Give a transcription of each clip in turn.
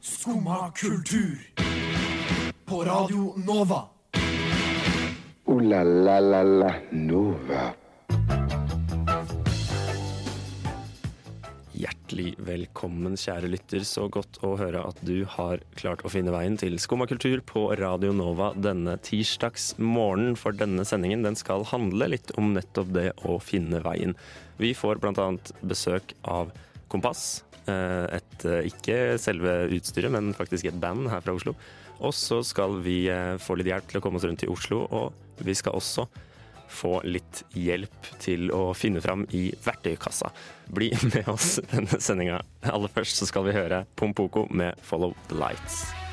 Skumma kultur. På Radio Nova. O-la-la-la-la Nova. Hjertelig velkommen, kjære lytter. Så godt å høre at du har klart å finne veien til Skumma kultur på Radio Nova denne tirsdags morgenen. For denne sendingen den skal handle litt om nettopp det å finne veien. Vi får bl.a. besøk av Kompass. Eh, Et, eh, ikke selve utstyret, men faktisk et band her fra Oslo. Og så skal vi eh, få litt hjelp til å komme oss rundt i Oslo, og vi skal også få litt hjelp til å finne fram i verktøykassa. Bli med oss denne sendinga. Aller først så skal vi høre Pompoko med 'Follow the Lights'.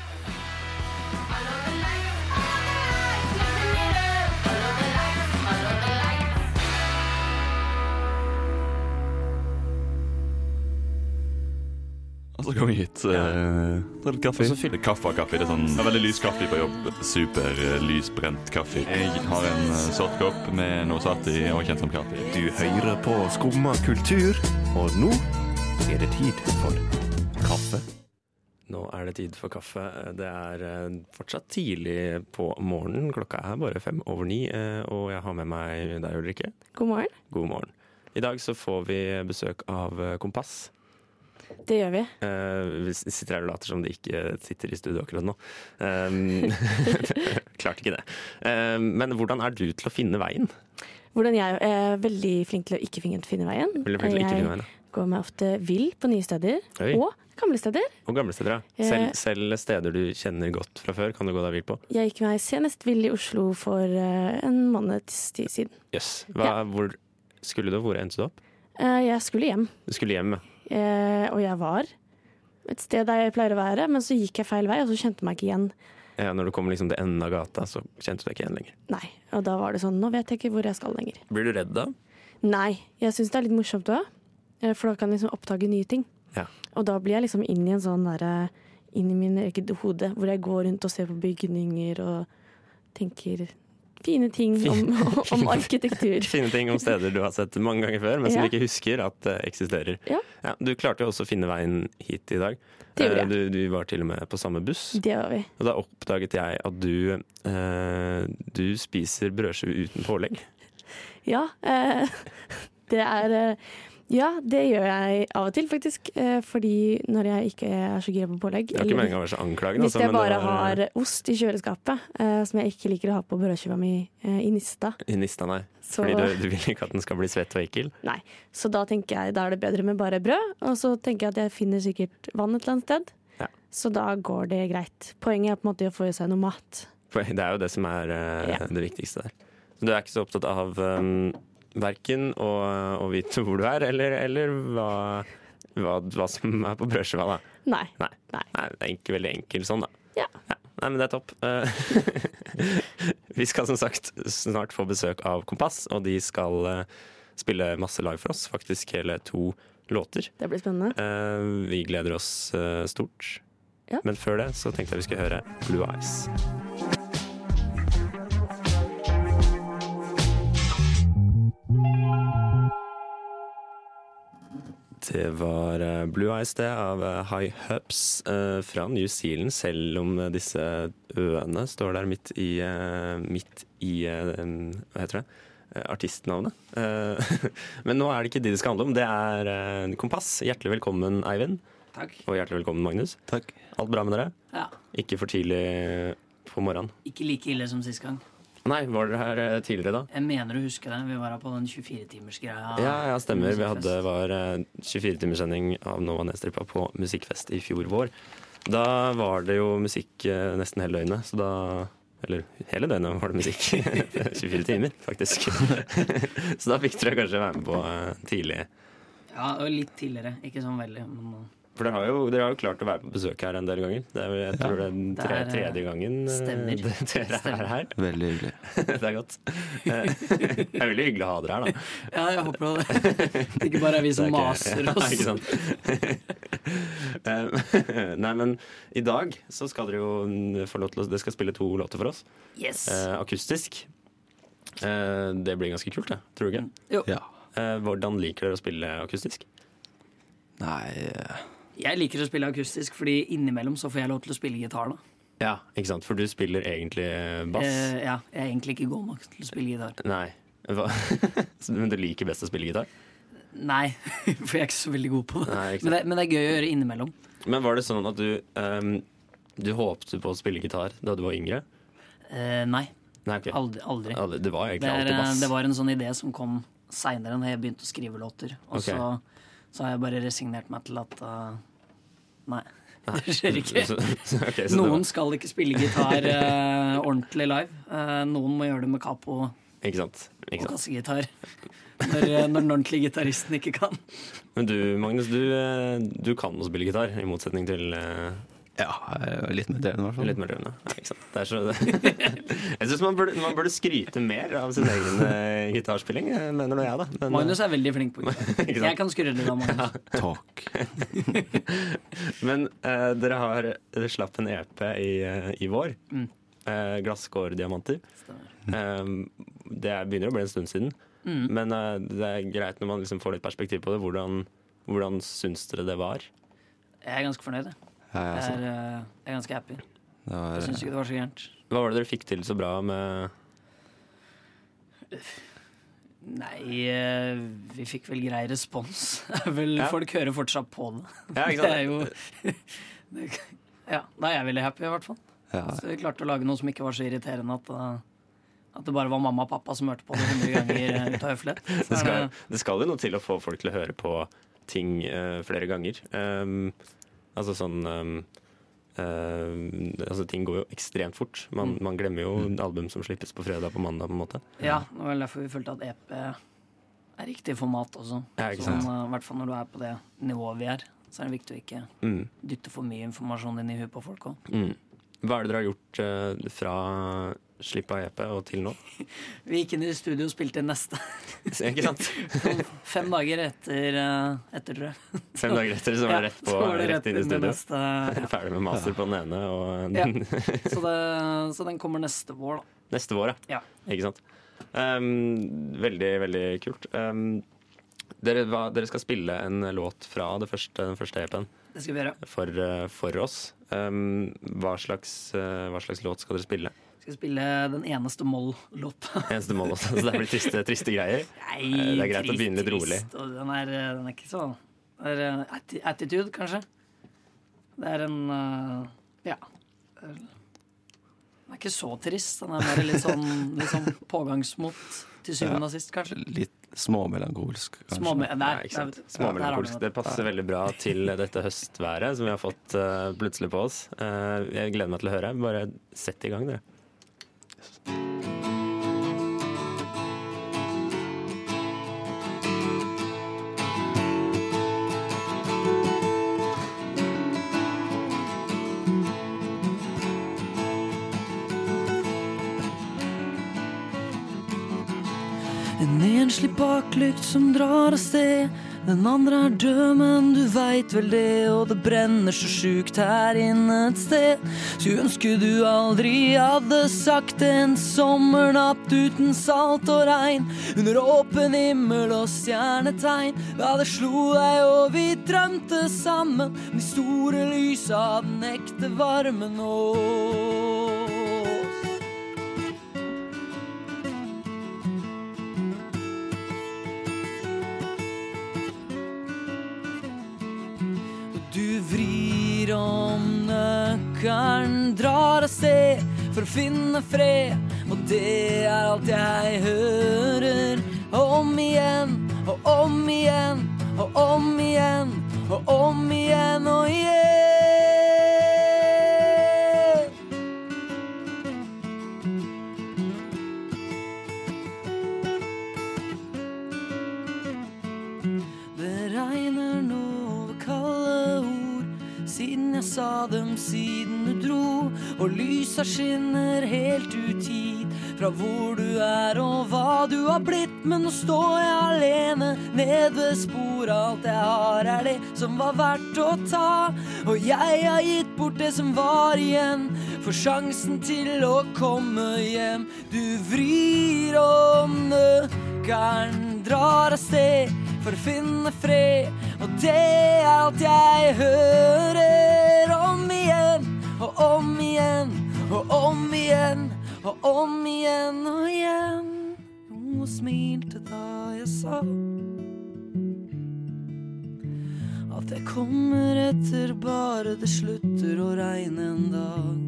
Og så kom vi hit. Uh, litt kaffe. Og så fyller- Kaffe og kaffe. Det er sånn, det er veldig lys kaffe på jobb. Super uh, lysbrent kaffe. Jeg har en uh, sort kopp med noe satt i, og kjent som kaffe. Du hører på Skumma kultur, og nå er det tid for kaffe. Nå er det tid for kaffe. Det er eh, fortsatt tidlig på morgenen. Klokka er bare fem over ni, eh, og jeg har med meg deg, Ulrikke. God morgen. God morgen. I dag så får vi besøk av eh, Kompass. Det gjør vi. Uh, vi sitter her og later som de ikke sitter i studio akkurat nå. Um, klarte ikke det. Uh, men hvordan er du til å finne veien? Hvordan jeg er veldig flink til å ikke finne veien. Veldig flink til å ikke finne veien. går meg ofte vill på nye steder, Oi. og gamle steder. Og gamle steder, ja. Eh. Selv, selv steder du kjenner godt fra før, kan du gå deg vill på. Jeg gikk meg senest vill i Oslo for eh, en måneds tid siden. Jøss. Hva- Hvor skulle du? Hvor endte du opp? Eh, Jeg skulle hjem, Du skulle hjem, ja. Eh, og jeg var et sted der jeg pleier å være, men så gikk jeg feil vei, og så kjente jeg meg ikke igjen. ja. Når du kom liksom til enden av gata, så kjente du deg ikke igjen lenger. Nei, og da var det sånn, nå vet jeg ikke hvor jeg skal lenger. Blir du redd da? Nei, jeg syns det er litt morsomt òg, for da kan jeg liksom oppdage nye ting. Ja. Og da blir jeg liksom inn i en sånn derre Inn i min eget hode, hvor jeg går rundt og ser på bygninger og tenker fine ting om, om arkitektur. Fine ting om steder du har sett mange ganger før, men som Ja. du ikke husker at eh, eksisterer. Ja. du klarte jo også å finne veien hit i dag. Det gjorde jeg. Du, du var til og med på samme buss. Det var vi. Og da oppdaget jeg at du, eh, du spiser brødskive uten pålegg. Ja, eh, det er eh, Ja, det gjør jeg av og til, faktisk. Eh, fordi når jeg ikke er så gira på pålegg Det var ikke meningen å være så anklagende. Hvis altså, jeg bare var, har ost i kjøleskapet, eh, som jeg ikke liker å ha på brødskiva mi eh, i nista, I nista, nei. så Fordi du, du vil ikke at den skal bli svett og ekkel. Nei. Så da tenker jeg da er det bedre med bare brød, og så tenker jeg at jeg finner sikkert vann et eller annet sted. Ja. Så da går det greit. Poenget er på en måte å få i seg noe mat. Det er jo det som er uh, Ja. det viktigste der. Så du er ikke så opptatt av um, verken å, å vite hvor du er, eller, eller hva, hva, hva som er på brødskiva, da. Nei. Nei. Nei. Nei, det er ikke veldig enkelt sånn, da. Ja. Nei, men det er topp. Eh, Vi skal som sagt snart få besøk av Kompass, og de skal eh, spille masse live for oss. Faktisk hele to låter. Det blir spennende. Eh, Vi gleder oss stort. Ja. Men før det så tenkte jeg vi skulle høre Blue Eyes. Det var eh, Blue Eyes, det, av eh, High Hubs eh, fra New Zealand, selv om disse øene står der midt i, midt i Hva heter det? Artistnavnet. Men nå er det ikke de det skal handle om, det er Kompass. Hjertelig velkommen, Eivind. Takk. Og hjertelig velkommen, Magnus. Takk. Alt bra med dere? Ja, Ikke for tidlig på morgenen? Ikke like ille som sist gang. Nei, var dere her eh, tidligere da? Jeg mener å huske det. Vi var her på den 24-timersgreia. Ja, ja, stemmer. Vi hadde var eh, 24-timerssending av Nova Nedstrippa på Musikkfest i fjor vår. Da var det jo musikk eh, nesten hele døgnet, så da Eller hele døgnet var det musikk. 24 timer, faktisk. så da fikk dere kanskje være med på eh, tidlig. Ja, og litt tidligere. Ikke sånn veldig. Men For dere har, jo, dere har jo klart å være på besøk her en del ganger. Det er, jeg tror det er den tre, eh, tredje gangen eh, stemmer. dere er her. Veldig hyggelig. Det er godt. Eh, Det er veldig hyggelig å ha dere her, da. ja, jeg håper det. Ikke bare er vi som er maser oss. Ja, ikke sant? Eh, Nei, men i dag så skal dere jo få lov til å Dere skal spille to låter for oss. Yes. Eh, akustisk. Eh, det blir ganske kult, det. Tror du ikke? Jo. Ja. Eh, hvordan liker dere å spille akustisk? Nei, Jeg liker å spille akustisk, fordi innimellom så får jeg lov til å spille gitar. da Ja, ikke sant? For du spiller egentlig bass? Eh, ja, Jeg er egentlig ikke god nok til å spille gitar. Nei. Men du liker best å spille gitar? Nei, for jeg er ikke så veldig god på det. Nei, Men det, men det er gøy å gjøre innimellom. Men var det sånn at du um, Du håpte på å spille gitar da du var yngre? Eh, nei, Nei, okay. aldri. aldri. Aldri. Det var Det, egentlig er, alltid eh, bass. det var en sånn idé som kom seinere, når jeg begynte å skrive låter. Og Ok. så, så har jeg bare resignert meg til at uh, Nei, det skjer ikke. Noen skal ikke spille gitar uh, ordentlig live. Uh, noen må gjøre det med capo og Ikke sant. Ikke sant. kassegitar. Når, når den ordentlige gitaristen ikke kan. Men du, Magnus, du, du kan å spille gitar, i motsetning til Ja, eh, litt mer drevne, i hvert fall. litt mer drevne, Ja, ikke sant. Det er så, jeg syns man, man burde skryte mer av sin egen eh, gitarspilling, eh, mener nå jeg, da. Men, Magnus er veldig flink på gitar. Jeg kan skryte litt av Magnus. Takk. Men uh, dere har dere slapp en EP i, eh, i vår. Mm. Uh, Glasskårdiamanter. Eh, det er, begynner å bli en stund siden. Mm. Men uh, det er greit når man liksom får litt perspektiv på det. Hvordan, hvordan syns dere det var? Jeg er ganske fornøyd. jeg. Ja, ja, Jeg altså, er, eh, jeg er ganske happy. det var, Jeg syns ikke det var så gærent. Hva var det dere fikk til så bra med Nei, eh, vi fikk vel grei respons. vel, Ja. Folk hører fortsatt på det. Ja, ikke Det er jo Ja, da er jeg veldig happy, i hvert fall. ja, Så vi klarte å lage noe som ikke var så irriterende at, uh, at det bare var mamma og pappa som hørte på det 100 ganger ut av høflighet. Det skal, det- det skal jo noe til å få folk til å høre på ting uh, flere ganger. Um, altså sånn um, eh, altså Ting går jo ekstremt fort. Man, Mm. man glemmer jo album som slippes på fredag på mandag. på en måte Ja, det var derfor vi følte at EP er riktig format også. Ja, ikke Sånn, sant? uh, I hvert fall når du er på det nivået vi er, så er det viktig å ikke mm. dytte for mye informasjon inn i huet på folk òg. Mm. Hva er det dere har gjort uh, fra slipp av EP og til nå? Vi gikk inn i studio og spilte inn neste. Ikke sant? Fem dager etter, uh, etter tror jeg. Fem dager etter så var det rett, på, var det rett inn i studio. Neste, ja. Ferdig med master på den ene og Ja. så, det, så den kommer neste vår, da. neste vår, Ja. Ikke sant? Um, veldig, veldig kult. Um, dere, hva, dere skal spille en låt fra det første, den første EP-en Det skal vi gjøre. for, uh, for oss. Um, hva, slags, uh, hva slags låt skal dere spille? Skal spille den eneste Moll-låta. Eneste moll også, så det blir triste, triste greier. Nei, det er greit å begynne litt rolig. trist, og Den er, den er ikke så det er, uh, Attitude, kanskje. Det er en uh, Ja. Den er ikke så trist. Den er mer litt sånn, litt sånn pågangsmot til syvende og sist, kanskje. litt småmelankolsk, kanskje. Småme der, Ja, der, Småmelankolsk. Det det. passer veldig bra til dette høstværet som vi har fått uh, plutselig på oss. Uh, jeg gleder meg til å høre. Bare sett i gang, dere. En enslig baklykt som drar av sted. Den andre er død, men du veit vel det, og det brenner så sjukt her inne et sted. Skulle ønske du aldri hadde sagt en sommernatt uten salt og regn. Under åpen himmel og stjernetegn. Da det slo deg og vi drømte sammen. De store lysa den ekte varmen oss. Nøkkelen, drar av sted for å finne fred. Og det er alt jeg hører. Om igjen og om igjen og om igjen og om igjen og igjen. Det regner nå over kalde ord Siden jeg sa dem, siden Og lysa skinner helt ut hit. Fra hvor du er og hva du har blitt. Men nå står jeg alene ned ved spor. Alt jeg har er det som var verdt å ta. Og jeg har gitt bort det som var igjen. For sjansen til å komme hjem. Du vrir om nøkkelen, drar av sted for å finne fred. Og det er alt jeg hører om igjen og om igjen og om igjen og igjen. Hun smilte da jeg sa at jeg kommer etter bare det slutter å regne en dag.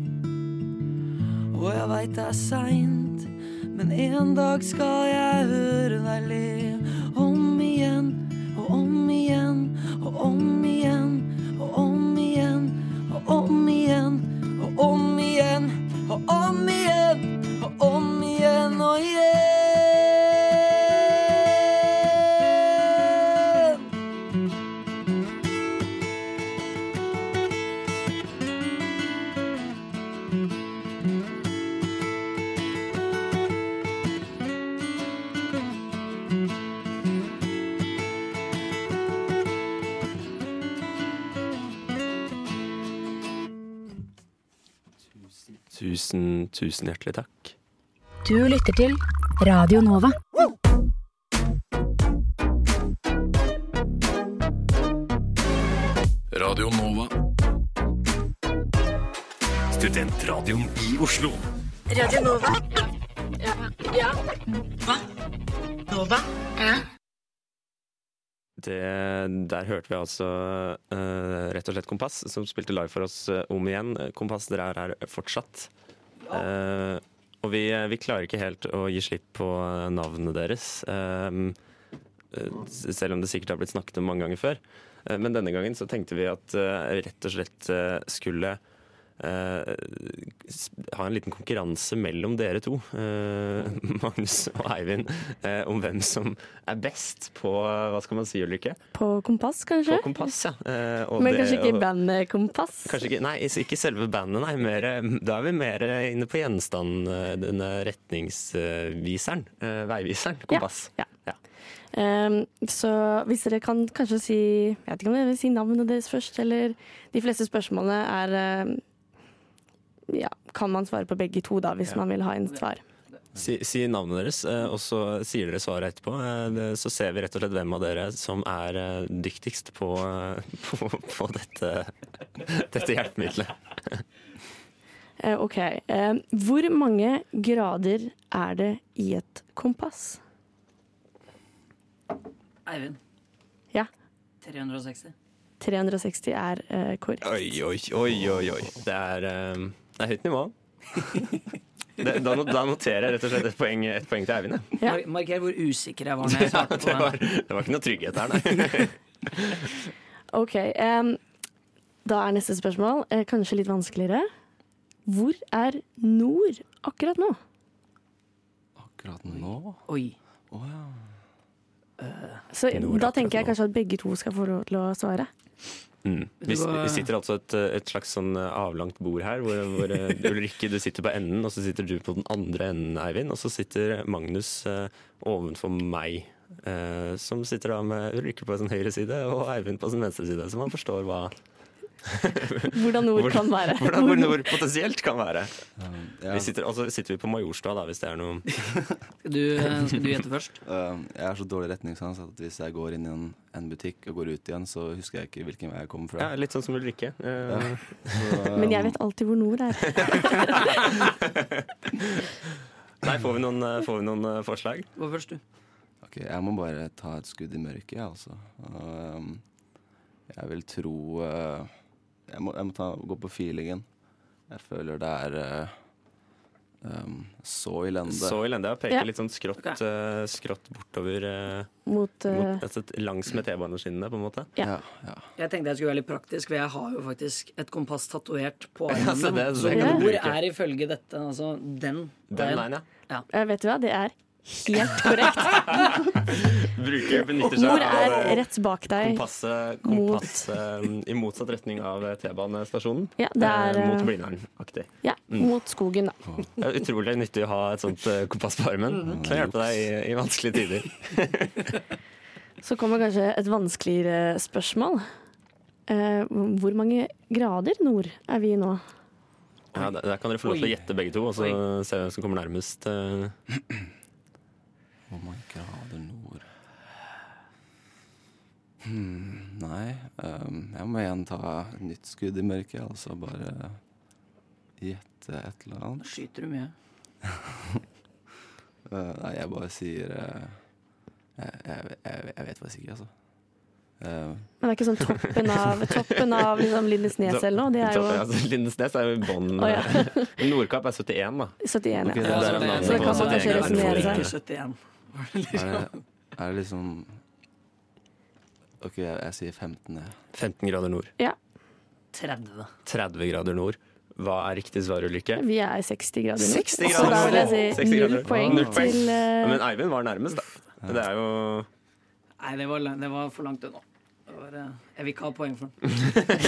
Og jeg veit det er seint, men en dag skal jeg høre deg le. Om igjen og om igjen og om igjen og om igjen og om igjen om igjen og om igjen og om igjen og igjen. Tusen, tusen hjertelig takk. Du lytter til Radio Nova. Radio Nova. Studentradioen i Oslo. Radio Nova. Ja. ja. Hva? Nova? Ja. Det, der hørte vi altså uh, rett og slett Kompass, som spilte live for oss eh, om igjen. Kompass, dere er her fortsatt. Eh, og vi, vi klarer ikke helt å gi slipp på navnene navnet deres. eh, selv om det sikkert har blitt snakket om mange ganger før. Men denne gangen så tenkte vi at rett og slett skulle ha en liten konkurranse mellom dere to, eh, Magnus og Eivind, eh, om hvem som er best på hva skal man si, Ulrikke? På kompass, kanskje? På kompass, ja. Eh, og Men det- kanskje ikke og- bandet Kompass? Kanskje ikke, nei, ikke selve bandet, nei. Mer, da er vi mer inne på gjenstand, eh, denne retningsviseren. eh, Veiviseren. Kompass. Ja. Um, så hvis dere kan kanskje si Jeg vet ikke om dere vil si navnet deres først, eller De fleste spørsmålene er Ja, kan man svare på begge to, da, hvis man vil ha en svar. Si, si navnet deres, eh, og så sier dere svaret etterpå. Eh, Så ser vi rett og slett hvem av dere som er eh, dyktigst på, på, på dette, dette hjelpemiddelet. Eh, OK. Um, hvor mange grader er det i et kompass? Eivind. Ja. 360. 360 er uh, korrekt. Oi, oi, oi, oi. Det er, eh, det er høyt nivå. Det, da, da noterer jeg rett og slett et poeng, et poeng til Eivind. Ja. Mar- Marker hvor usikker jeg var når jeg Ja, svarte på det, var, det var ikke noe trygghet her, nei. OK. Um, da er neste spørsmål eh, kanskje litt vanskeligere. Hvor er nord akkurat nå? Akkurat nå? Oi. Å ja. Så da tenker jeg kanskje at begge to skal få lov til å svare. Mm. Vi, vi sitter altså et, et slags sånn avlangt bord her, hvor, hvor eh, Ulrikke du sitter på enden, og så sitter du på den andre enden, Eivind. Og så sitter Magnus uh, ovenfor meg, uh, som sitter da med Ulrikke på sin høyre side og Eivind på sin venstre side. Så man forstår hva Hvordan nord kan være. hvordan hvordan nord potensielt kan være. Um, ja. Vi sitter, og så sitter vi på Majorstua, da, hvis det er noe Skal du, eh, skal du gjette først? Um, jeg har så dårlig retningssans at hvis jeg går inn i en, en butikk og går ut igjen, så husker jeg ikke hvilken vei jeg kommer fra. ja, Litt sånn som Ulrikke. Eh, Så, um, Men jeg vet alltid hvor nord er. Nei, får vi noen, eh, får vi noen forslag? Hva først, du. Ok, jeg må bare ta et skudd i mørket, jeg, altså. Um, jeg vil tro uh, Jeg må, jeg må ta, gå på feelingen. Jeg føler det er uh, um, så elendig. Så elendig. Jeg peker Ja. litt sånn skrått, okay. uh, skrått bortover. uh, Mot, mot, altså, langs med T-baneskinnene, på en måte. Ja. Ja, ja. Jeg tenkte jeg skulle være litt praktisk, for jeg har jo faktisk et kompass tatovert på armen. så bruke. er ifølge dette altså den Den veien. ja. eh, vet du hva, det er helt korrekt. Bruker, benytter seg Mor er av rett bak deg. kompasset, kompass mot... i motsatt retning av eh, T-banestasjonen. Ja, er, Eh, mot eh, Blindern-aktig. Ja, mot skogen, da. Det er utrolig nyttig å ha et sånt eh, kompass på armen. Kan hjelpe deg i, i vanskelige tider. Så kommer kanskje et vanskeligere spørsmål. Eh, hvor mange grader nord er vi nå? Ja, der, der kan dere få lov til å gjette begge to, og så ser se hvem som kommer nærmest. eh. Hvor mange grader nord Hmm, nei, um, jeg må igjen ta et nytt skudd i mørket, altså bare gjette et eller annet. Skyter du mye? uh, nei, jeg bare sier uh, jeg, jeg, jeg, jeg vet faktisk ikke, altså. Uh, Men det er ikke sånn toppen av, toppen av liksom Lindesnes eller noe? Det er jo altså, Lindesnes er jo i bånn. Oh, ja. Nordkapp er 71, da. 71, ja. Ok, det ja. er Så en annen det kan man kanskje 71 resonnere er seg. For- 71. er, det, er det liksom OK, jeg, jeg sier 15, Ja. 15 grader nord. 30. 30 grader nord. Hva er riktig svar, Ulrikke? Vi er 60 grader nord. 60 Så da vil jeg si null grader. poeng Null poeng. til eh, Men Eivind var nærmest, da. Det er jo Nei, det var, det var for langt unna. Var, eh, jeg vil ikke ha poeng for den.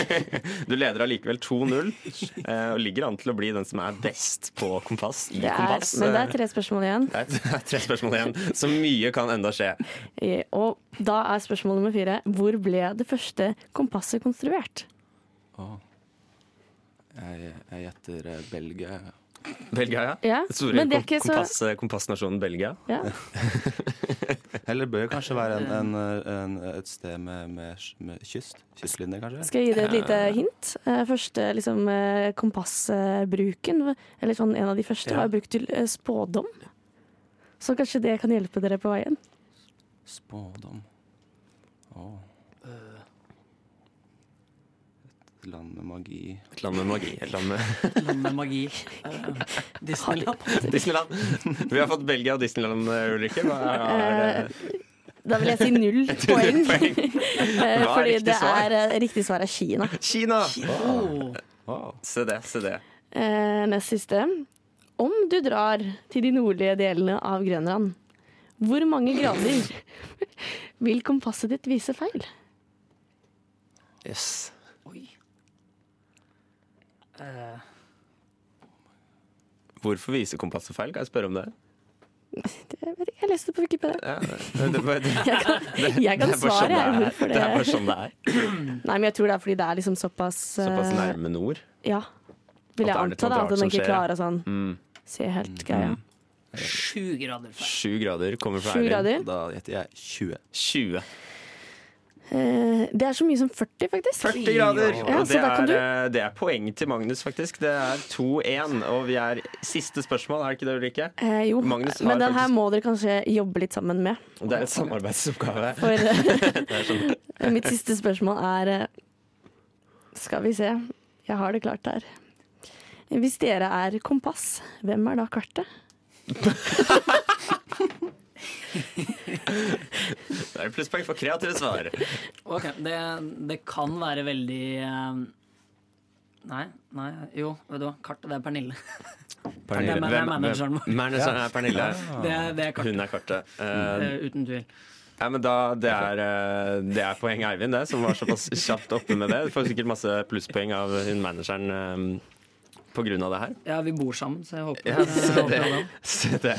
Du leder allikevel 2-0, eh, og ligger an til å bli den som er best på kompass i det er, kompass. Men det er tre spørsmål igjen. Det er det er tre spørsmål igjen, så mye kan enda skje. Og da er spørsmål nummer fire hvor ble det første kompasset konstruert? Å. Jeg, jeg gjetter eh, Belgia. Belgia, ja. Ja, Store men det er ikke så kompass, kompassnasjonen Belgia. ja. Eller bør kanskje være en, en, en, et sted med, med, med kyst? Kystlinje, kanskje? Skal jeg gi deg et lite hint? Eh, Første liksom, eh, kompassbruken, eller sånn en av de første, Ja. var brukt til eh, spådom. Så kanskje det kan hjelpe dere på veien. Spådom. Å. Et land med magi. Et land med magi. Et land med Land med magi. Eh, Disneyland. Disneyland. Vi har fått Belgia og Disneyland, eh, Ulrikke. Hva er det? Da vil jeg si null poeng. Eh, Hva er Fordi riktig det svar? er eh, riktig svar er Kina. Kina! Oh. Se det, se det. Eh, Nest siste. Om du drar til de nordlige delene av Grønland, hvor mange grader vil kompasset ditt vise feil? Yes. Eh, Hvorfor viser kompasset feil? Kan jeg spørre om det? Det vet jeg ikke, jeg leste det på Wikipedia. Ja, det, det, det, Jeg kan, jeg kan det svare sånn det er. hvorfor Det er bare sånn det er. Nei, men jeg tror det er fordi det er liksom såpass Såpass eh, nærme nord. Ja. Vil jeg anta da, at den ikke klarer å sånn Mm. se helt greia. Sju grader feil. Sju grader kommer fra Sju Da gjetter jeg 20. 20. Eh, det er så mye som 40, faktisk. 40 grader! Ja, og det er, eh, det er poeng til Magnus, faktisk. Det er 2-1. Og vi er siste spørsmål, er det ikke det, Ulrikke? Eh, jo, Magnus men den her faktisk- må dere kanskje jobbe litt sammen med. Det er et samarbeidsoppgave. For er sånn. eh, mitt siste spørsmål er eh, Skal vi se, jeg har det klart her. Hvis dere er kompass, hvem er da kartet? Det er plusspoeng for kreative svar. Ok, det, det kan være veldig eh, Nei, nei, jo, vet du hva. Kartet, det er Pernille. Pernille. Det er- det er manageren vår. Manageren er Pernille. Det, det er kartet, Hun er kartet. Eh, uten tvil. Ja, men da, det, er, det er poeng Eivind, det, som var såpass kjapt oppe med det. Du får sikkert masse plusspoeng av hun manageren um, av det her. Ja, vi bor sammen, så jeg håper, Ja, jeg se håper det. det. Se det.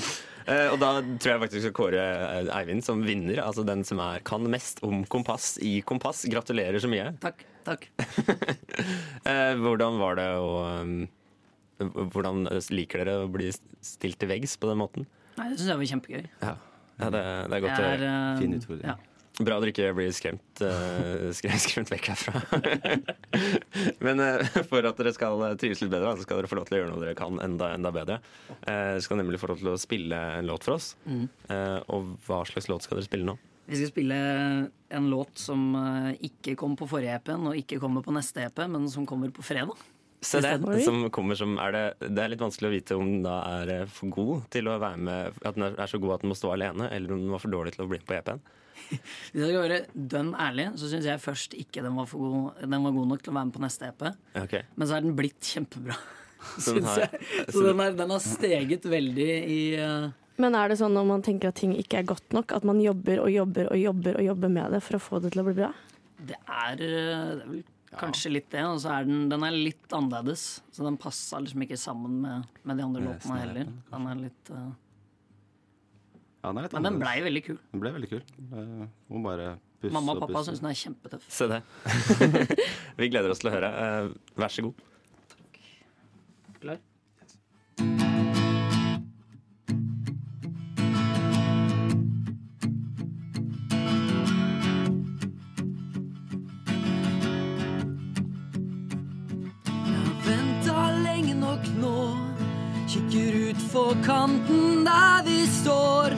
Eh, og da tror jeg faktisk skal kåre eh, Eivind som vinner. Altså den som er, kan mest om kompass i kompass. Gratulerer så mye. Takk. takk. Eh, hvordan var det å Hvordan liker dere å bli stilt til veggs på den måten? Nei, Det syns jeg var kjempegøy. Ja, ja det, det er godt å høre. Fin utfordring. Ja. Bra dere ikke blir skremt, eh, skremt, skremt vekk herfra. Men eh, for at dere skal trives litt bedre, så skal dere få lov til å gjøre noe dere kan enda, enda bedre. Eh, Dere skal nemlig få lov til å spille en låt for oss. Mm. Eh, og hva slags låt skal dere spille nå? Vi skal spille en låt som eh, ikke kom på forrige EP-en, og ikke kommer på neste EP, men som kommer på fredag. Se det, som kommer som er det, det er litt vanskelig å vite om den da er eh, for god til å være med At den er så god at den må stå alene, eller om den var for dårlig til å bli på E EP-en. Hvis jeg skal være dønn ærlig, så syns jeg først ikke den var, for god, den var god nok til å være med på neste EP. Okay. Men så er den blitt kjempebra. Så den har- jeg. Så den, er, den har steget veldig i uh... Men er det sånn når man tenker at ting ikke er godt nok, at man jobber og jobber og jobber og jobber med det for å få det til å bli bra? Det er, eh, det er vel kanskje litt det. Og så er den, den er litt annerledes. Så den passa liksom ikke sammen med, med de andre låtene heller. Den er litt, eh, ja, den Men den blei veldig kul. Den ble veldig kul. Eh, Må bare pusse Mamma og pappa pusse. syns den er kjempetøff. Se det. Vi gleder oss til å høre. Eh, vær så god. Takk Klar? Venta lenge nok nå Kikker ut for kanten der vi står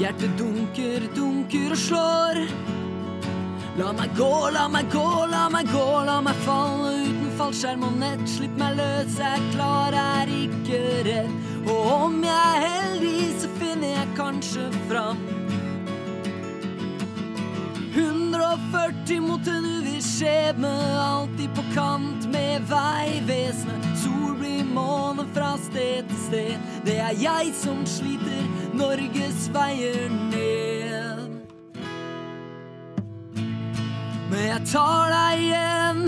Hjertet dunker, dunker og slår. La meg gå, la meg gå, la meg gå, la meg falle uten fallskjerm og nett. Slipp meg løs, jeg er klar, jeg er ikke redd. Og om jeg er heldig, så finner jeg kanskje fram. 140 mot en uviss skjebne, alltid på kant med Vegvesenet. Sol blir måne fra sted til sted. Det er jeg som sliter Norges veier ned. Men jeg tar deg igjen.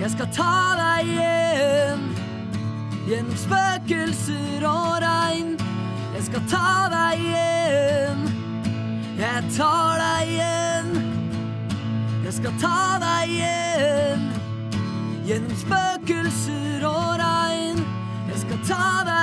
Jeg skal ta deg igjen. Gjennom spøkelser og regn. Jeg skal ta deg igjen. Jeg tar deg igjen. Jeg skal ta deg igjen. Gjennom spøkelser og regn. Jeg skal ta deg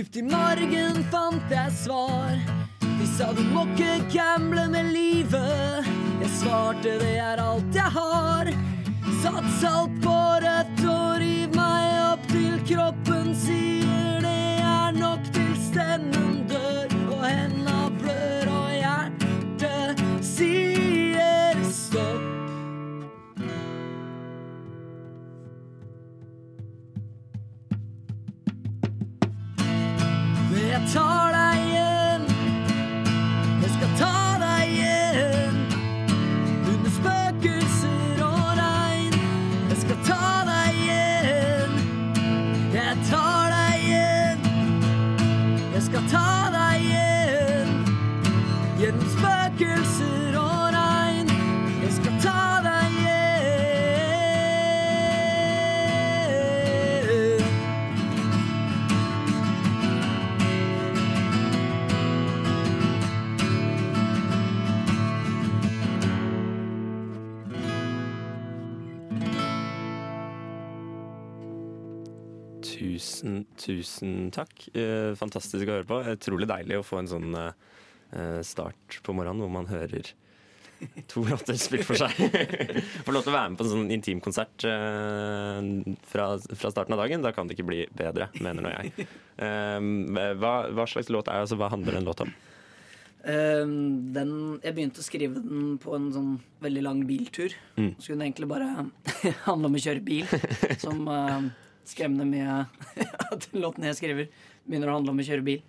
Dypt i margen fant jeg svar. De sa du må ikke gamble med livet. Jeg svarte det er alt jeg har. Sats alt på rødt Tusen, takk. Eh, fantastisk å høre på. Utrolig deilig å få en sånn eh, start på morgenen hvor man hører to låter spilt for seg. Får lov til å være med på en sånn intimkonsert eh, fra, fra starten av dagen. Da kan det ikke bli bedre, mener nå jeg. Eh, hva, hva slags låt er det? Altså, hva handler den låta om? Ehm, den, jeg begynte å skrive den på en sånn veldig lang biltur. Mm. Så kunne egentlig bare handle om å kjøre bil, som uh, skremmende mye at låten jeg skriver, begynner å handle om å kjøre bil.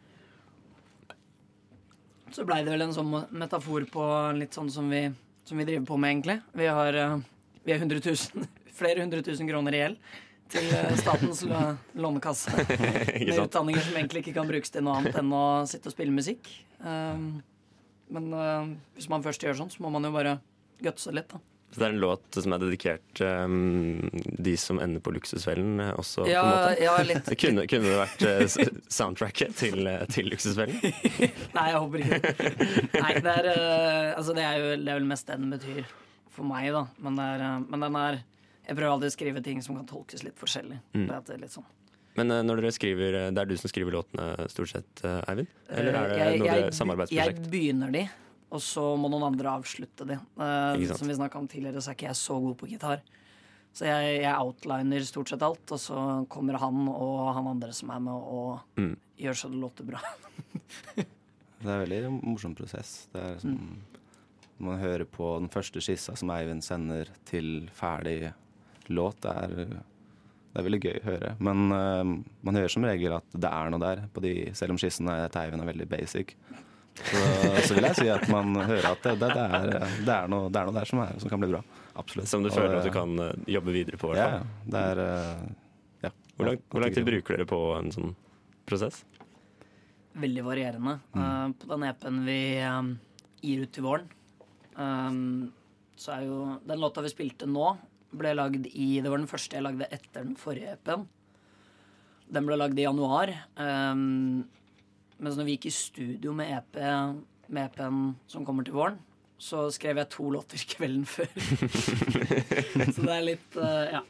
Så blei det vel en sånn metafor på litt sånn som vi, som vi driver på med, egentlig. Vi har, eh, vi har 100 000, flere hundre tusen kroner i gjeld til eh, statens lånekasse. Med utdanninger som egentlig ikke kan brukes til noe annet enn å sitte og spille musikk. Um, men eh, hvis man først gjør sånn, så må man jo bare gutse litt, da. Så det er en låt som er dedikert um, de som ender på Luksusfellen eh, også, Ja, på ja, litt. Kunne, kunne det vært uh, soundtracket til, uh, til Luksusfellen? Nei, jeg håper ikke Nei, det er, uh, altså det er jo det er vel mest den betyr for meg, da. Men, det er, men den er Jeg prøver alltid å skrive ting som kan tolkes litt forskjellig. Mm. Det er litt sånn. Men når dere skriver, det er du som skriver låtene stort sett, Eivind? Eller er det jeg, noe jeg, samarbeidsprosjekt? Jeg begynner de, og så må noen andre avslutte de. Uh, som vi snakka om tidligere, så er ikke jeg så god på gitar. Så jeg, jeg outliner stort sett alt, og så kommer han og han andre som er med, og Mm. gjør så det låter bra. Det er en veldig morsom prosess. Det er som Man hører på den første skissa som Eivind sender til ferdig låt. Det er, det er veldig gøy å høre. Men uh, man hører som regel at det er noe der, på de, selv om skissen er- til Eivind er veldig basic. Så, så vil jeg si at man hører at det, det, det, er, det, er, noe, det er noe der som, er, som kan bli bra. Absolutt. Som du Og, føler at du kan eh, jobbe videre på? Ja, er eh, ja. Hvor lang, hvor lang tid bruker dere på en sånn prosess? Veldig varierende. Eh, på den EP-en vi um, gir ut til våren, um, så er jo den låta vi spilte nå, ble lagd i Det var den første jeg lagde etter den forrige EP-en. Den ble lagd i januar. Um, mens når vi gikk i studio med EP Med EP-en som kommer til våren, så skrev jeg to låter kvelden før. så det er litt uh, Ja.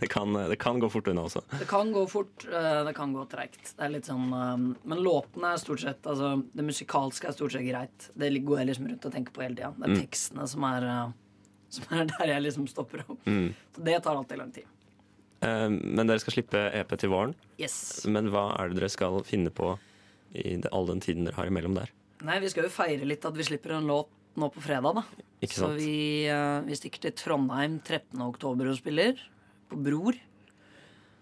Det kan, det kan gå fort unna også. Det kan gå fort, eh, det kan gå treigt. Det er litt sånn eh, Men låtene er stort sett Altså, det musikalske er stort sett greit. Det går jeg liksom rundt og tenker på hele tida. Det er Mm. tekstene som er, som er der jeg liksom stopper opp. Mm. Så det tar alltid lang tid. Men dere skal slippe EP til våren. Yes. Men hva er det dere skal finne på i det, all den tiden dere har imellom der? Nei, vi skal jo feire litt at vi slipper en låt nå på fredag, da. Ikke Så vi, eh, vi stikker til Trondheim 13. oktober og spiller. På Bror.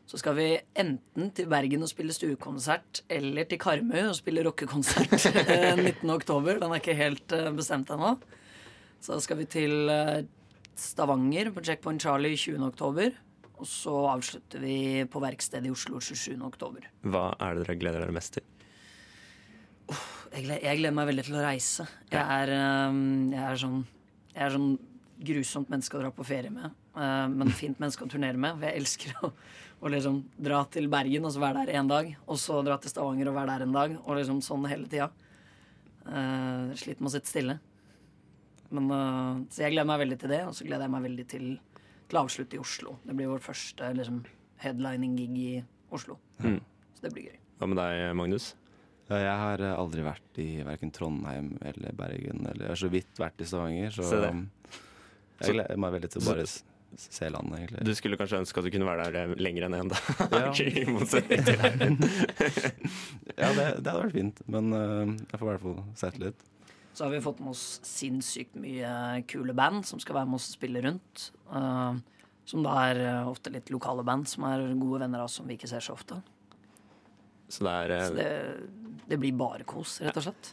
Så skal vi enten til Bergen og spille stuekonsert, eller til Karmøy og spille rockekonsert eh, 19. oktober. Den er ikke helt eh, bestemt ennå. Så skal vi til eh, Stavanger på Checkpoint Charlie 20. oktober. Og så avslutter vi på Verkstedet i Oslo 27. oktober. Hva er det dere gleder dere mest til? Jeg gleder, jeg gleder meg veldig til å reise. Jeg er, øhm, jeg er sånn Jeg er sånn grusomt menneske å dra på ferie med. øh, men fint menneske å turnere med. For jeg elsker å, å liksom dra til Bergen og så være der en dag. Og så dra til Stavanger og være der en dag. Og liksom sånn hele tida. Uh, sliter med å sitte stille. Men, uh, så jeg gleder meg veldig til det. Og så gleder jeg meg veldig til, til å avslutte i Oslo. Det blir vår første liksom, headlining-gig i Oslo. Mm. Så det blir gøy. Hva med deg, Magnus? Ja, jeg har eh, aldri vært i verken Trondheim eller Bergen. Eller jeg har så vidt vært i Stavanger, så Se det. um, Så- jeg gleder meg veldig til å bare se landet, egentlig. Du skulle kanskje ønske at du kunne være der eh, lenger enn én, da. Ja. I motsetning til Eivind. ja, det, det hadde vært fint, men uh, jeg får i hvert fall sett litt. Så har vi fått med oss sinnssykt mye kule band som skal være med oss og spille rundt. Uh, som da er ofte litt lokale band som er gode venner av oss som vi ikke ser så ofte. Så det er, eh, Så det, det blir bare kos, rett og slett.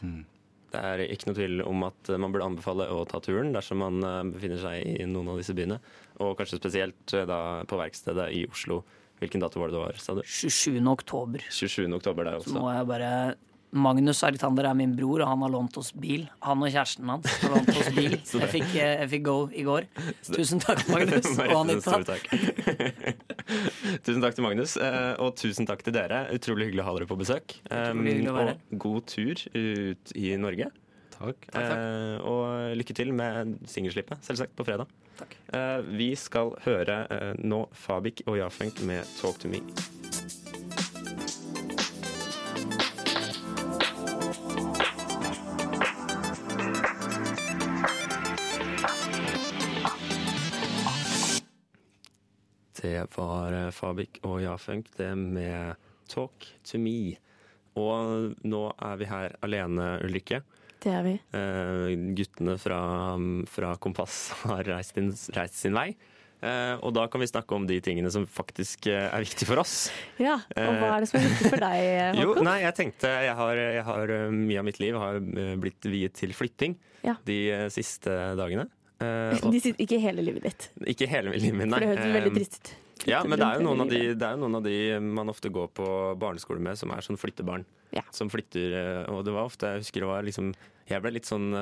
det er ikke noe tvil om at man burde anbefale å ta turen dersom man eh, befinner seg i noen av disse byene. Og kanskje spesielt eh, på verkstedet i Oslo. Hvilken dato var det det var, sa du? 27. oktober. 27. oktober der Så også. må jeg bare Magnus Argtander er min bror, og han har lånt oss bil. Han og kjæresten hans har lånt oss bil. Jeg fikk, jeg fikk go i går. Tusen takk, Magnus og Anita. Takk. tusen takk til Magnus, eh, og tusen takk til dere. Utrolig hyggelig å ha dere på besøk. Å være og god tur ut i Norge. Takk. Eh, og lykke til med singelslippet, selvsagt, på fredag. Takk. Eh, vi skal høre eh, nå Fabik og Jafenk med 'Talk to Me'. Det var eh, Fabik og Jafunk, det med 'Talk to Me'. Og nå er vi her alene, Ulrikke. Det er vi. Eh, guttene fra, fra Kompass har reist, sin- reist sin vei. Eh, og da kan vi snakke om de tingene som faktisk eh, er viktige for oss. Ja, og hva er det som er viktig for deg, Håkon? Jo, nei, jeg tenkte jeg har, jeg har eh, Mye av mitt liv har eh, blitt viet til flytting Ja. de eh, siste dagene. Eh, og De sitter ikke hele livet ditt. ikke hele livet mitt, For det høres veldig Eh, trist ut. ja, men det er, jo noen av de, det er jo noen av de man ofte går på barneskole med, som er sånn flyttebarn. Ja. Som flytter, eh, og det var ofte, jeg husker det var liksom Jeg ble litt sånn,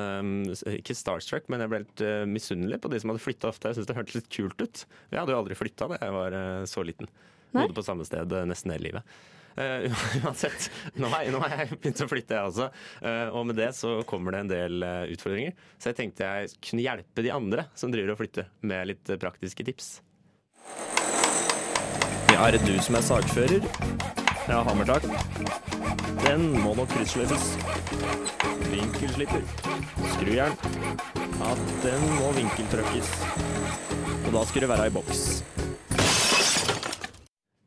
ikke starstruck, men jeg ble litt misunnelig på de som hadde flytta ofte. Jeg syntes det hørtes litt kult ut. Jeg hadde jo aldri flytta da jeg var så liten. Nei. Bodde på samme sted nesten hele livet. Eh, uansett, nå har, jeg, begynt å flytte, jeg også. Eh, og med det så kommer det en del eh, utfordringer. Så jeg tenkte jeg kunne hjelpe de andre som driver og flytter, med litt praktiske tips. Ja, er det du som er sakfører? Ja, hammertak. Den må nok kryssløses. Vinkelslipper. Skrujern. Ja, den må vinkeltrøkkes. Og da skal det være i boks.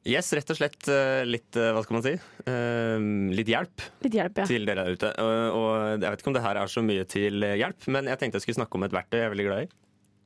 Yes, rett og slett eh, litt, eh, hva skal man si, Eh, litt hjelp Litt hjelp, ja. til dere der ute. Og, jeg vet ikke om det her er så mye til hjelp, men jeg tenkte jeg skulle snakke om et verktøy jeg er veldig glad i.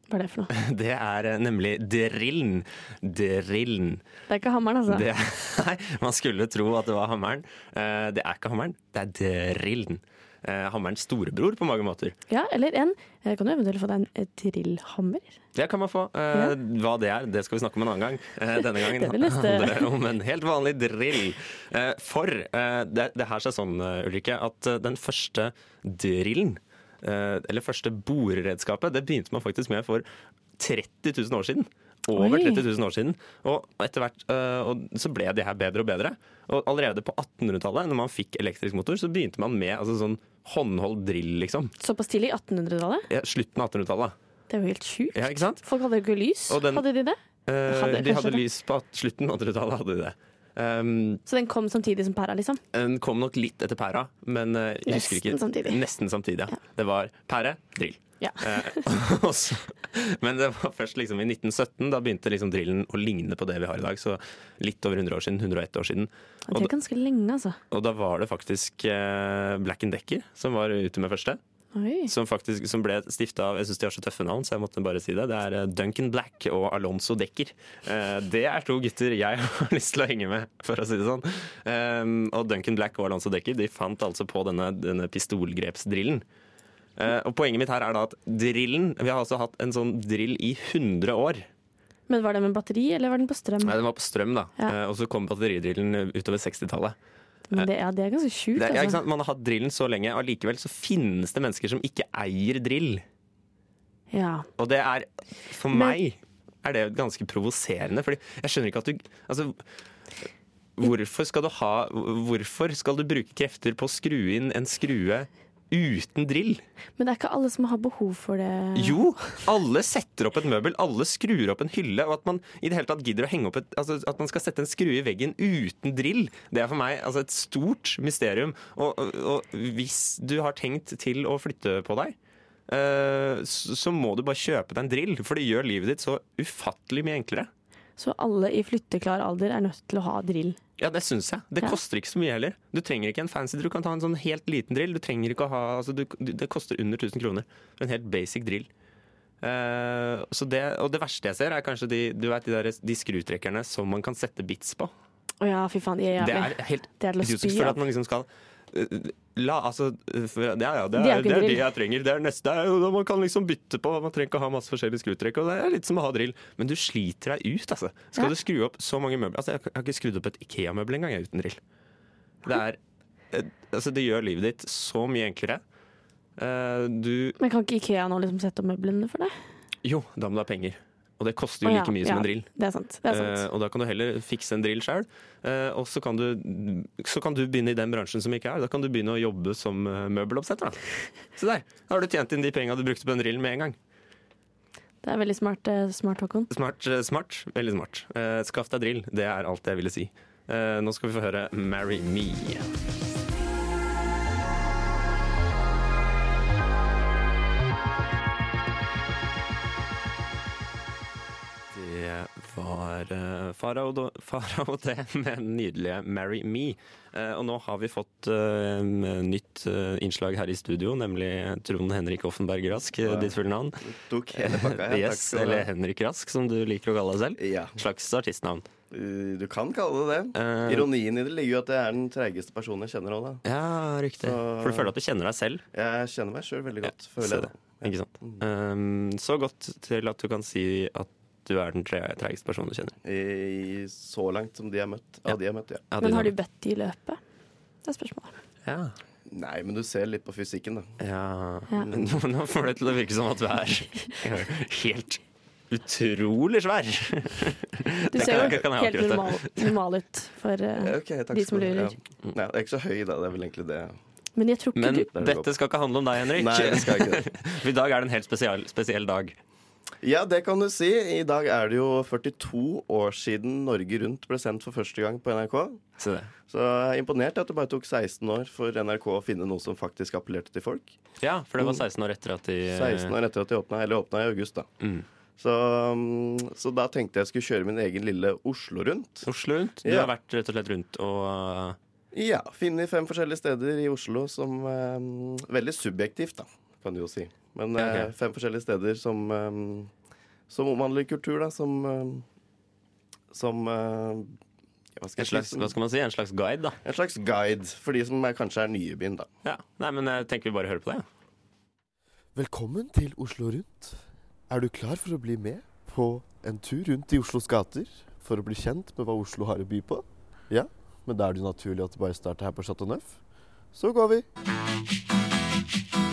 Hva er det for noe? Det er nemlig drillen. Drillen. Det er ikke hammeren, altså. Det, nei, man skulle tro at det var hammeren. Det er ikke hammeren, det er drillen. Eh, Hammerens storebror på mange måter. Ja, eller en eh, Kan du eventuelt få deg en eh, drillhammer? Det kan man få. Eh, Ja. Hva det er, det skal vi snakke om en annen gang. Eh, denne gangen handler det om en helt vanlig drill. Eh, for eh, det, det her seg sånn, eh, Ulrikke, at eh, den første drillen, eh, eller første boreredskapet, det begynte man faktisk med for 30 000 år siden. Over 30 000 år siden. Og etter hvert og så ble det her bedre og bedre. Og allerede på 1800-tallet, når man fikk elektrisk motor, så begynte man med altså, sånn håndholdt drill, liksom. Såpass tidlig? 1800-tallet? Ja, slutten av 1800-tallet. Det er jo helt sjukt. Ja, ikke sant? Folk hadde jo ikke lys. Den- Hadde de det? Eh, Hadde de hadde det. lys på at- slutten av 1800-tallet. hadde de det. Um, Så den kom samtidig som pæra, liksom? den kom nok litt etter pæra, men uh, jeg husker ikke. Nesten samtidig. Nesten samtidig, ja. Det var pære, drill. Ja. Eh, men det var først liksom i 1917 da begynte liksom drillen å ligne på det vi har i dag. Så litt over 100 år siden. 101 år siden. Og det er ganske lenge, altså. Og da var det faktisk Black Black Decker som var ute med første. Oi. Som, faktisk, som ble stifta av Jeg syns de har så tøffe navn, så jeg måtte bare si det. Det er eh, Duncan Black og Alonso Decker. Eh, det er to gutter jeg har lyst til å henge med, for å si det sånn. Og Duncan Black og Alonso Decker de fant altså på denne, denne pistolgrepsdrillen. Eh, og poenget mitt her er da at drillen Vi har altså hatt en sånn drill i 100 år. Men var det med batteri, eller var den på strøm? Nei, den var på strøm, da. Ja. Eh, og så kom batteridrillen utover 60-tallet. Men det, ja, det er ganske sjukt, Altså. ja, ikke altså. sant? Man har hatt drillen så lenge, og likevel så finnes det mennesker som ikke eier drill. Ja. Og det er For Men- meg er det ganske provoserende, fordi jeg skjønner ikke at du Altså Hvorfor skal du ha Hvorfor skal du bruke krefter på å skru inn en skrue uten drill? Men det er ikke alle som har behov for det. Jo! Alle setter opp et møbel, alle skrur opp en hylle. Og at man i det hele tatt gidder å henge opp et, altså at man skal sette en skrue i veggen uten drill, det er for meg altså et stort mysterium. Og, og, og hvis du har tenkt til å flytte på deg, eh, så, så må du bare kjøpe deg en drill, for det gjør livet ditt så ufattelig mye enklere. Så alle i flytteklar alder er nødt til å ha drill. Ja, det syns jeg. Det Ja. koster ikke så mye heller. Du trenger ikke en fancy, du kan ta en sånn helt liten drill. Du trenger ikke å ha, altså du, Det koster under 1000 kroner. En helt basic drill. Uh, så det, og det verste jeg ser, er kanskje de, du vet, de, der, de skrutrekkerne som man kan sette bits på. Å ja, fy faen, de er Det jævlig. er helt Det er å idiotisk for at man liksom skal La, altså, ja, ja, det, er det er det jeg trenger. Det er neste, er man kan liksom bytte på. Man trenger ikke ha masse forskjellige skrutrekk. Og det er litt som å ha drill. Men du sliter deg ut, altså. Skal Ja. du skru opp så mange møbler Altså, Jeg har ikke skrudd opp et Ikea-møbel engang uten drill. Det er Altså, det gjør livet ditt så mye enklere. Uh, du Men kan ikke Ikea nå liksom sette opp møblene for deg? Jo, da må du ha penger. Og det koster jo like mye ja, som en drill. Det er sant. Det er sant. Uh, og da kan du heller fikse en drill sjøl. og så kan, du, så kan du begynne i den bransjen som ikke er. Da kan du begynne å jobbe som uh, møbeloppsetter. Da. Så der. Har du tjent inn de penga du brukte på en drill med en gang. Det er veldig smart, eh, smart Håkon. Smart, eh, smart. Veldig smart. Eh, skaff deg drill. Det er alt jeg ville si. Eh, nå skal vi få høre 'Marry Me'. Var uh, Farao fara det med den nydelige 'Marry Me'. Eh, og nå har vi fått eh, nytt eh, innslag her i studio, nemlig Trond Henrik Offenberg Rask, eh, Ja. ditt fulle navn. Tok hele pakka, ja. Yes, takk eller Henrik Rask, som du liker å kalle deg selv. Ja. Slags artistnavn. Du kan kalle det det. Eh, Ironien i det ligger jo at jeg er den treigeste personen jeg kjenner òg, da. Ja, riktig. Så- For du føler at du kjenner deg selv? Jeg kjenner meg sjøl veldig godt, føler jeg det. Ja. Ikke sant. Um, så godt til at du kan si at du er den tre- treigeste personen du kjenner. I, så langt som de har møtt. Av de har møtt, ja. Ja, Men har du bedt de løpe? Det er spørsmålet. Ja. Nei, men du ser litt på fysikken, da. ja. Ja. Nå, får det til å virke som at du er helt utrolig svær. Du ser jo helt normal, normal ut for uh, okay, de som lurer. Ja. Nei, jeg er ikke så høy, da. Det er vel egentlig det. Men jeg tror ikke Men du dette skal ikke handle om deg, Henrik. Nei, det skal ikke det. I dag er det en helt spesiell, spesiell dag. Ja, det kan du si. I dag er det jo 42 år siden Norge Rundt ble sendt for første gang på NRK. Se det. Så jeg er imponert at det bare tok 16 år for NRK å finne noe som faktisk appellerte til folk. Ja, for det var 16 år etter at de 16 år etter at de åpna, eller åpna i august, da. Mm. Så, mm, så da tenkte jeg skulle kjøre min egen lille Oslo rundt. Oslo rundt. Du Ja. har vært rett og slett rundt og uh, Ja, finne fem forskjellige steder i Oslo som um, Veldig subjektivt, da, kan du jo si. Men Ja, ok. eh, fem forskjellige steder som eh, Som omhandler kultur, da. Som eh, Som hva skal slags, hva skal man si, en slags guide, da. En slags guide for de som er, kanskje er nye i byen, da. Ja. Nei, men jeg tenker vi bare hører på det. ja. Velkommen til Oslo Rundt. Er du klar for å bli med på en tur rundt i Oslos gater for å bli kjent med hva Oslo har å by på? Ja, men da er det jo naturlig at det bare starter her på Chateau Neuf. Så går vi.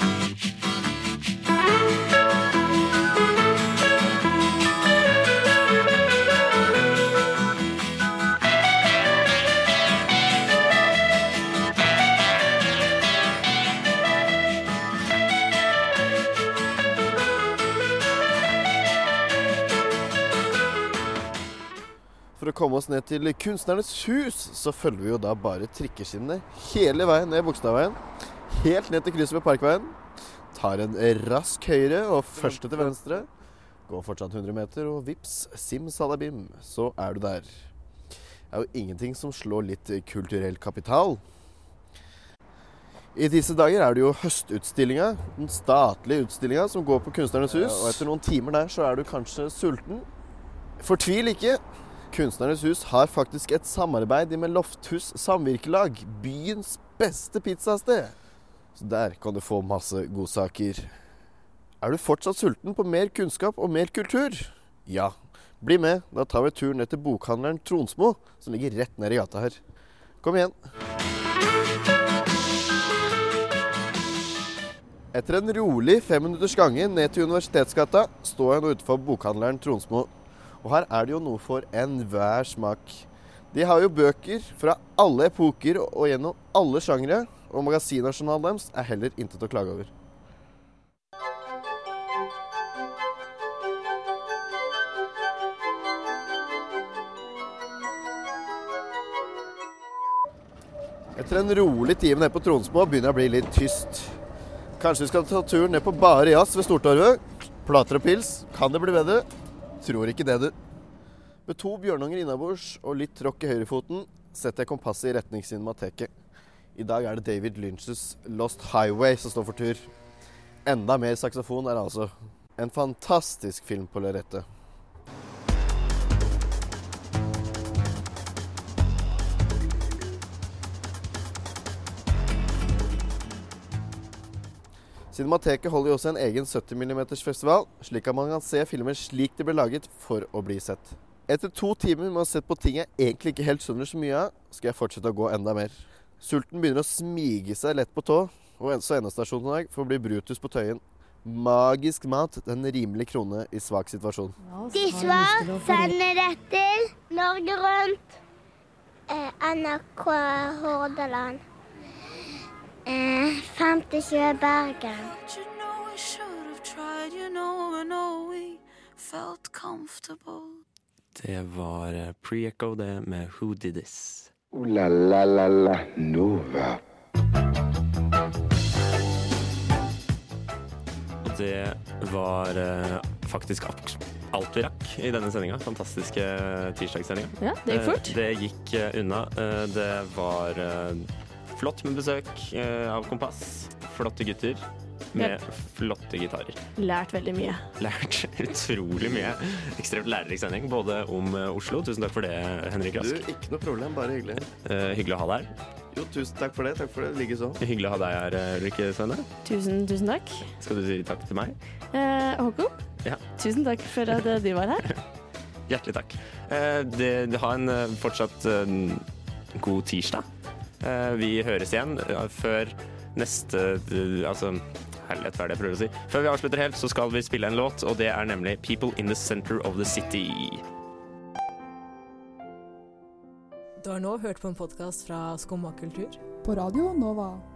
For å komme oss ned til Kunstnernes hus, så følger vi jo da bare trikkeskinnene hele veien ned Bogstadveien. Helt ned til krysset ved Parkveien. Tar en rask høyre og første til venstre. Går fortsatt 100 meter, og vips, simsalabim, så er du der. Det er jo ingenting som slår litt kulturell kapital. I disse dager er det jo høstutstillinga, den statlige utstillinga som går på Kunstnernes hus. Og etter noen timer der så er du kanskje sulten. Fortvil ikke. Kunstnernes hus har faktisk et samarbeid med Lofthus Samvirkelag, byens beste pizzasted. Så der kan du få masse godsaker. Er du fortsatt sulten på mer kunnskap og mer kultur? Ja, bli med. Da tar vi turen ned til bokhandleren Tronsmo, som ligger rett ned i gata her. Kom igjen. Etter en rolig femminutters gange ned til Universitetsgata står jeg nå utenfor bokhandleren Tronsmo. Og her er det jo noe for enhver smak. De har jo bøker fra alle epoker og gjennom alle sjangre, og magasinjournalen deres er heller intet å klage over. Etter en rolig time nede på Tronsmo begynner det å bli litt tyst. Kanskje vi skal ta turen ned på Bare Jazz ved Stortorvet. Plater og pils. Kan det bli bedre? Tror ikke det, du. Med to bjørnunger innabords og litt tråkk i høyrefoten setter jeg kompasset i retning Cinemateket. I dag er det David Lynches Lost Highway som står for tur. Enda mer saksofon er det altså. En fantastisk film på lerretet. Cinemateket holder jo også en egen 70 mm-festival, slik at man kan se filmer slik de ble laget for å bli sett. Etter to timer med å ha sett på ting jeg egentlig ikke helt skjønner så mye av, skal jeg fortsette å gå enda mer. Sulten begynner å smige seg lett på tå, og så endestasjonen i dag får bli Brutus på Tøyen. Magisk mat, en rimelig krone i svak situasjon. De svar sender det til Norge Rundt, eh, NRK Hordaland, eh, 50 Bergen. You know we should have tried, you know, I know we felt comfortable. Det var eh, Pre-Echo, det, med Who Did This. Ooh la la la la Nova. Det var eh, faktisk alt vi rakk i denne sendinga. Fantastiske tirsdagssendinga. Ja, det gikk fort. Eh, det gikk eh, unna. Eh, det var eh, flott med besøk eh, av Kompass. Flotte gutter med flotte gitarer. Lært veldig mye. Lært utrolig mye. Ekstremt lærerik sending, både om eh, Oslo. Tusen takk for det, Henrik Du, Rask. ikke noe problem, bare hyggelig. Uh, hyggelig å ha deg her. Jo, tusen takk for det. Takk for det. Likeså. Hyggelig å ha deg her, Ulrikke Svenne. Tusen, tusen takk. Skal du si takk til meg? Eh, Håkon, Ja. tusen takk for at du var her. Hjertelig takk. Eh, det, det ha en fortsatt god tirsdag. Eh, vi høres igjen eh, før neste eh, Altså, Herlighet, hva er det jeg prøver å si? Før vi avslutter helt, så skal vi spille en låt, og det er nemlig 'People in the Center of the City'. Du har nå hørt på en podkast fra Skumma kultur. På Radio Nova.